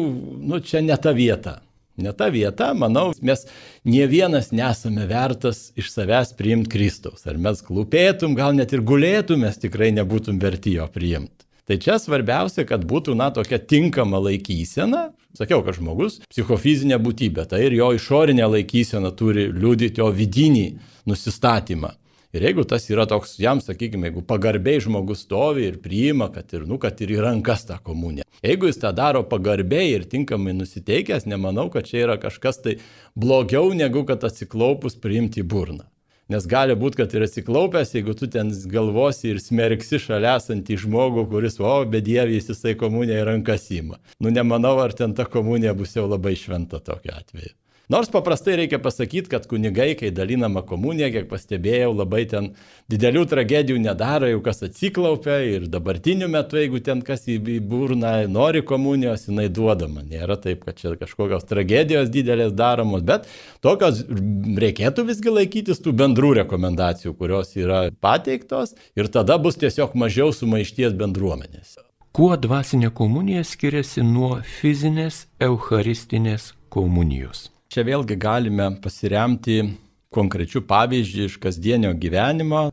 nu, čia ne ta vieta. Ne ta vieta, manau, mes nie vienas nesame vertas iš savęs priimti Kristaus. Ar mes klūpėtum, gal net ir gulėtum, mes tikrai nebūtum verti jo priimti. Tai čia svarbiausia, kad būtų, na, tokia tinkama laikysena. Sakiau, kad žmogus psichofizinė būtybė, tai ir jo išorinė laikysena turi liūdyti jo vidinį nusistatymą. Ir jeigu tas yra toks, jam, sakykime, jeigu pagarbiai žmogus stovi ir priima, kad ir, nu, kad ir į rankas tą komuniją. Jeigu jis tą daro pagarbiai ir tinkamai nusiteikęs, nemanau, kad čia yra kažkas tai blogiau, negu kad atsiklaupus priimti burną. Nes gali būti, kad ir atsiklaupęs, jeigu tu ten galvosi ir smerksi šalia esantį žmogų, kuris, o, bedievis jisai komuniją į rankas įma. Nu, nemanau, ar ten ta komunija bus jau labai šventa tokiu atveju. Nors paprastai reikia pasakyti, kad kunigai, kai dalinama komunija, kiek pastebėjau, labai ten didelių tragedijų nedaro, jau kas atsiklaupia ir dabartiniu metu, jeigu ten kas į burną nori komunijos, jinai duodama. Nėra taip, kad čia kažkokios tragedijos didelės daromos, bet tokios reikėtų visgi laikytis tų bendrų rekomendacijų, kurios yra pateiktos ir tada bus tiesiog mažiau sumaišties bendruomenėse. Kuo dvasinė komunija skiriasi nuo fizinės eucharistinės komunijos. Čia vėlgi galime pasiremti konkrečių pavyzdžių iš kasdienio gyvenimo.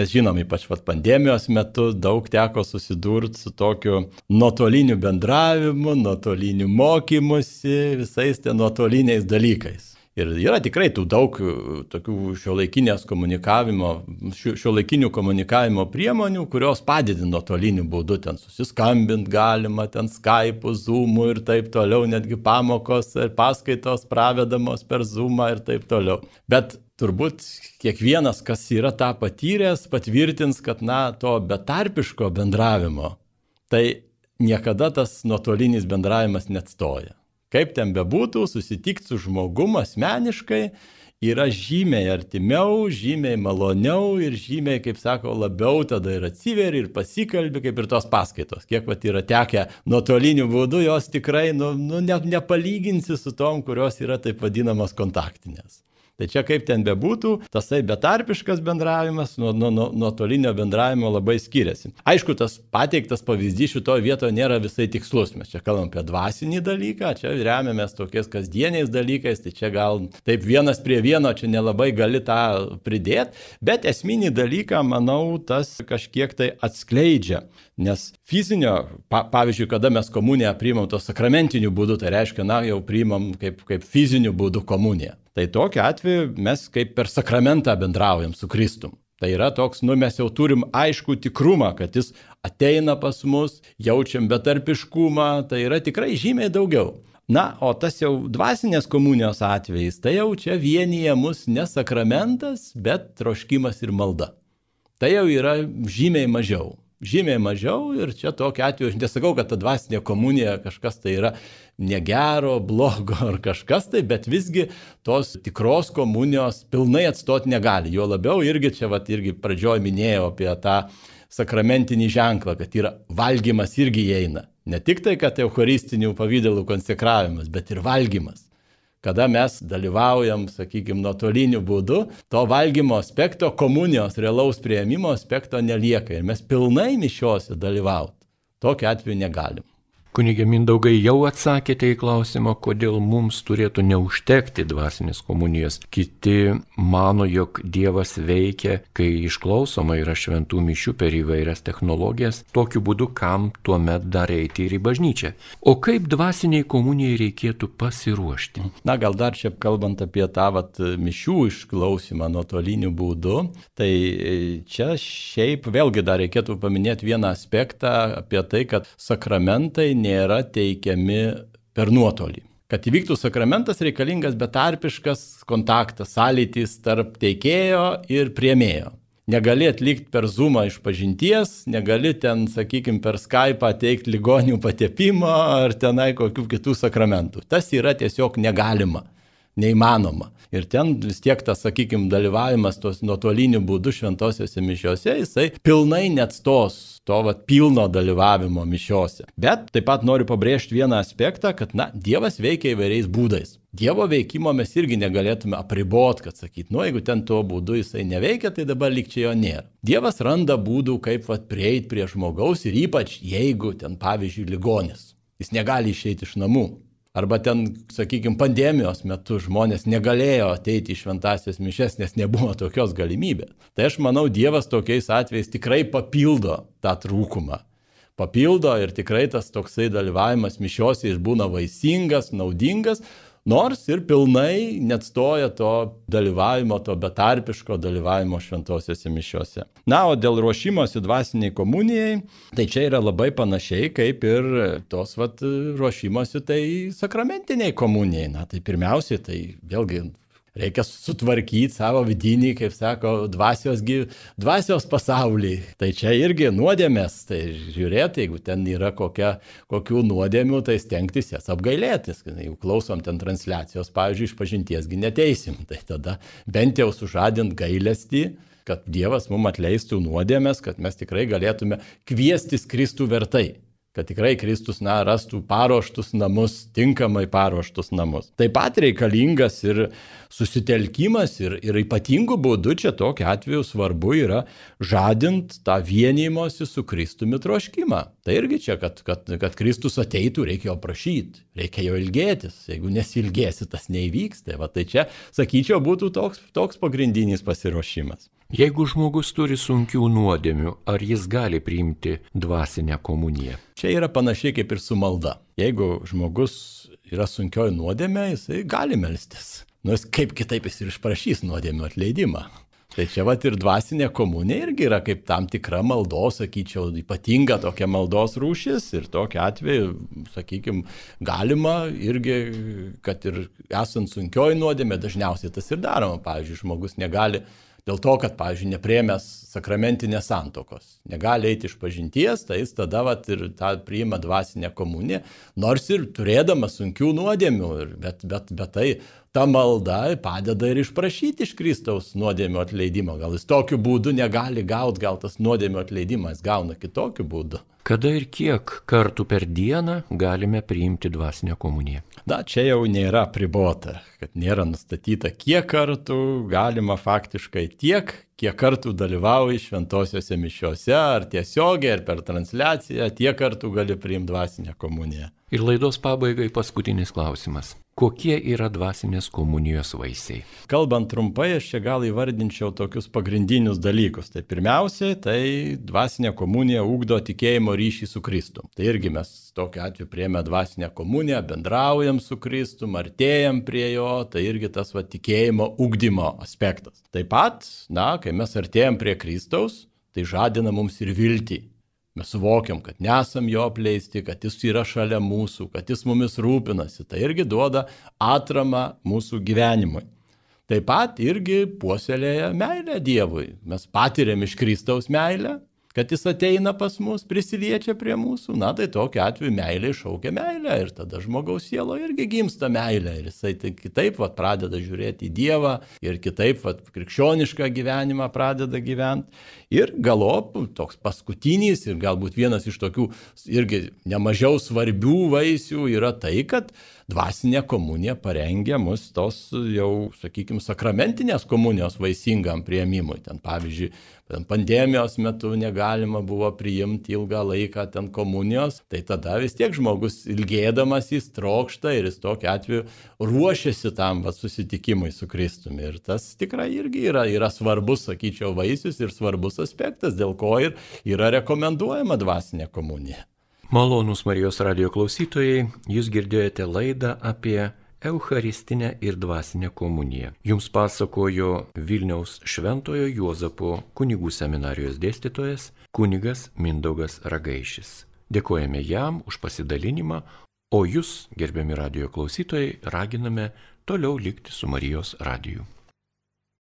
Mes žinom, ypač vat, pandemijos metu daug teko susidurti su tokiu nuotoliniu bendravimu, nuotoliniu mokymusi, visais ten nuotoliniais dalykais. Ir yra tikrai tų daug e, tokių šiuolaikinės komunikavimo, šiuolaikinių komunikavimo priemonių, kurios padidina nuotoliniu būdu, ten susiskambint galima, ten Skype'u, Zoom'u ir taip toliau, netgi pamokos ir paskaitos pravedamos per Zoom'ą ir taip toliau. Bet turbūt kiekvienas, kas yra tą patyręs, patvirtins, kad, na, to betarpiško bendravimo, tai niekada tas nuotolinis bendravimas net stoja. Kaip ten bebūtų, susitikti su žmogum asmeniškai yra žymiai artimiau, žymiai maloniau ir žymiai, kaip sako, labiau tada ir atsiveri ir pasikalbi, kaip ir tos paskaitos. Kiek pat yra tekę nuotoliniu būdu, jos tikrai nu, nu, ne, nepalyginsi su tom, kurios yra taip vadinamos kontaktinės. Tai čia kaip ten bebūtų, tasai betarpiškas bendravimas nuo, nuo, nuo, nuo bendravimo labai skiriasi. Aišku, tas pateiktas pavyzdys šitoje vietoje nėra visai tikslus. Mes čia kalbam apie dvasinį dalyką, čia remiamės tokiais kasdieniais dalykais, tai čia gal taip vienas prie vieno čia nelabai gali tą pridėti, bet esminį dalyką, manau, tas kažkiek tai atskleidžia. Nes fizinio, pa, pavyzdžiui, kada mes komuniją priimam to sakramentiniu būdu, tai reiškia, na, jau priimam kaip, kaip fiziniu būdu komuniją. Tai tokiu atveju mes kaip per sakramentą bendraujam su Kristum. Tai yra toks, nu mes jau turim aišku tikrumą, kad jis ateina pas mus, jaučiam betarpiškumą, tai yra tikrai žymiai daugiau. Na, o tas jau dvasinės komunijos atvejais, tai jau čia vienyje mus ne sakramentas, bet troškimas ir malda. Tai jau yra žymiai mažiau žymiai mažiau ir čia tokiu atveju aš nesakau, kad ta dvasinė komunija kažkas tai yra negero, blogo ar kažkas tai, bet visgi tos tikros komunijos pilnai atstoti negali. Jo labiau irgi čia, va, irgi pradžioj minėjau apie tą sakramentinį ženklą, kad yra valgymas irgi įeina. Ne tik tai, kad eucharistinių pavydalų konsekravimas, bet ir valgymas kada mes dalyvaujam, sakykime, nuotoliniu būdu, to valgymo aspekto, komunijos, realaus prieimimo aspekto nelieka ir mes pilnai mišiuose dalyvauti. Tokiu atveju negalim. Kunigė Mindaugai jau atsakėte į klausimą, kodėl mums turėtų neužtekti dvasinės komunijos. Kiti mano, jog Dievas veikia, kai išklausoma yra šventų mišių per įvairias technologijas, tokiu būdu kam tuomet dar eiti ir į bažnyčią. O kaip dvasiniai komunijai reikėtų pasiruošti? Na, gal dar čia kalbant apie tą vat, mišių išklausimą nuotoliniu būdu, tai čia šiaip vėlgi dar reikėtų paminėti vieną aspektą apie tai, kad sakramentai nėra teikiami per nuotolį. Kad įvyktų sakramentas reikalingas betarpiškas kontaktas, sąlytis tarp teikėjo ir priemėjo. Negali atlikti per Zoomą iš pažinties, negali ten, sakykime, per Skype teikti ligonių patepimo ar tenai kokių kitų sakramentų. Tas yra tiesiog negalima, neįmanoma. Ir ten vis tiek tas, sakykime, dalyvavimas tos nuotoliniu būdu šventosiuose mišiuose, jisai pilnai net stos to vat, pilno dalyvavimo mišiuose. Bet taip pat noriu pabrėžti vieną aspektą, kad, na, Dievas veikia įvairiais būdais. Dievo veikimo mes irgi negalėtume apribot, kad sakyt, nu jeigu ten tuo būdu jisai neveikia, tai dabar likčiai jo nėra. Dievas randa būdų, kaip vat, prieiti prie žmogaus ir ypač jeigu ten, pavyzdžiui, ligonis. Jis negali išeiti iš namų. Arba ten, sakykime, pandemijos metu žmonės negalėjo ateiti į šventasias mišes, nes nebuvo tokios galimybės. Tai aš manau, Dievas tokiais atvejais tikrai papildo tą trūkumą. Papildo ir tikrai tas toksai dalyvavimas mišiuose jis būna vaisingas, naudingas, nors ir pilnai neatstoja to dalyvavimo, to betarpiško dalyvavimo šventosiuose mišiuose. Na, o dėl ruošimosi dvasiniai komunijai, tai čia yra labai panašiai kaip ir tos vat, ruošimosi tai sakramentiniai komunijai. Na, tai pirmiausiai, tai vėlgi reikia sutvarkyti savo vidinį, kaip sako, dvasios, dvasios pasaulį. Tai čia irgi nuodėmės, tai žiūrėti, jeigu ten yra kokia, kokių nuodėmių, tai stengtis jas apgailėtis. Jeigu klausom ten transliacijos, pavyzdžiui, iš pažintiesgi neteisim, tai tada bent jau sužadint gailestį kad Dievas mums atleistų nuodėmės, kad mes tikrai galėtume kviestis Kristų vertai kad tikrai Kristus, na, rastų paruoštus namus, tinkamai paruoštus namus. Taip pat reikalingas ir susitelkimas ir, ir ypatingų būdų čia tokiu atveju svarbu yra žadint tą vienymosi su Kristumi troškimą. Tai irgi čia, kad, kad, kad Kristus ateitų, reikia jo prašyti. reikia jo ilgėtis. Jeigu nesilgėsi, tas neįvyks. Tai, va, tai čia, sakyčiau, būtų toks, toks pagrindinis pasiruošimas. Jeigu žmogus turi sunkių nuodėmių, ar jis gali priimti dvasinę komuniją? Čia yra panašiai kaip ir su malda. Jeigu žmogus yra sunkioji nuodėmė, jisai gali melstis. Nors kaip kitaip jis ir išprašys nuodėmių atleidimą. Tai čia vat ir dvasinė komunija irgi yra kaip tam tikra maldos, sakyčiau, ypatinga tokia maldos rūšis ir tokia atveju, sakykime, galima irgi, kad ir esant sunkioji nuodėmė, dažniausiai tas ir daroma. Pavyzdžiui, žmogus negali dėl to, kad, pavyzdžiui, nepriemęs sakramentinės santokos, negali eiti iš pažinties, tai jis tada vat, ir tą priima dvasinę komuniją, nors ir turėdamas sunkių nuodėmių, bet, bet, bet tai ta malda padeda ir išprašyti iš Kristaus nuodėmio atleidimo. Gal jis tokiu būdu negali gauti, gal tas nuodėmio atleidimas gauna kitokiu būdu. Kada ir kiek kartų per dieną galime priimti dvasinę komuniją? Na, čia jau nėra pribota, kad nėra nustatyta, kiek kartų galima faktiškai tiek, kiek kartų dalyvauji šventosiuose mišiuose, ar tiesiogiai, ar per transliaciją, tiek kartų gali priimti dvasinę komuniją. Ir laidos pabaigai paskutinis klausimas. Kokie yra dvasinės komunijos vaisiai? Kalbant trumpai, aš čia gal įvardinčiau tokius pagrindinius dalykus. Tai pirmiausia, tai dvasinė komunija ugdo tikėjimo ryšį su Kristum. Tai irgi mes tokiu atveju priemė dvasinę komuniją, bendraujam su Kristum, artėjam prie jo, tai irgi tas va tikėjimo ugdymo aspektas. Taip pat, na, kai mes artėjam prie Kristaus, tai žadina mums ir viltį. Mes suvokiam, kad nesam jo apleisti, kad jis yra šalia mūsų, kad jis mumis rūpinasi. Tai irgi duoda atramą mūsų gyvenimui. Taip pat irgi puoselėja meilę Dievui. Mes patiriam iš Kristaus meilę, kad jis ateina pas mus, prisiliečia prie mūsų, na tai tokiu atveju meilė iššaukia meilę ir tada žmogaus sielo irgi gimsta meilė ir jisai tai kitaip vat, pradeda žiūrėti į Dievą ir kitaip vat, krikščionišką gyvenimą pradeda gyventi. Ir galop toks paskutinis ir galbūt vienas iš tokių irgi nemažiau svarbių vaisių yra tai, kad dvasinė komunija parengia mus tos jau, sakykime, sakramentinės komunijos vaisingam prieimimui. Ten pavyzdžiui, pandemijos metu negalima buvo priimti ilgą laiką ten komunijos, tai tada vis tiek žmogus ilgėdamas jis trokšta ir jis tokiu atveju ruošiasi tam va, susitikimui su Kristumi. Ir tas tikrai irgi yra, yra svarbus, sakyčiau, vaisius ir svarbus aspektas, dėl ko ir yra rekomenduojama dvasinė komunija. Malonus Marijos radio klausytojai, jūs girdėjote laidą apie Eucharistinę ir dvasinę komuniją. Jums pasakojo Vilniaus Šventojo Juozapo kunigų seminarijos dėstytojas kunigas Mindaugas Ragaišis. Dėkojame jam už pasidalinimą, o jūs, gerbiami radio klausytojai, raginame toliau likti su Marijos radiju.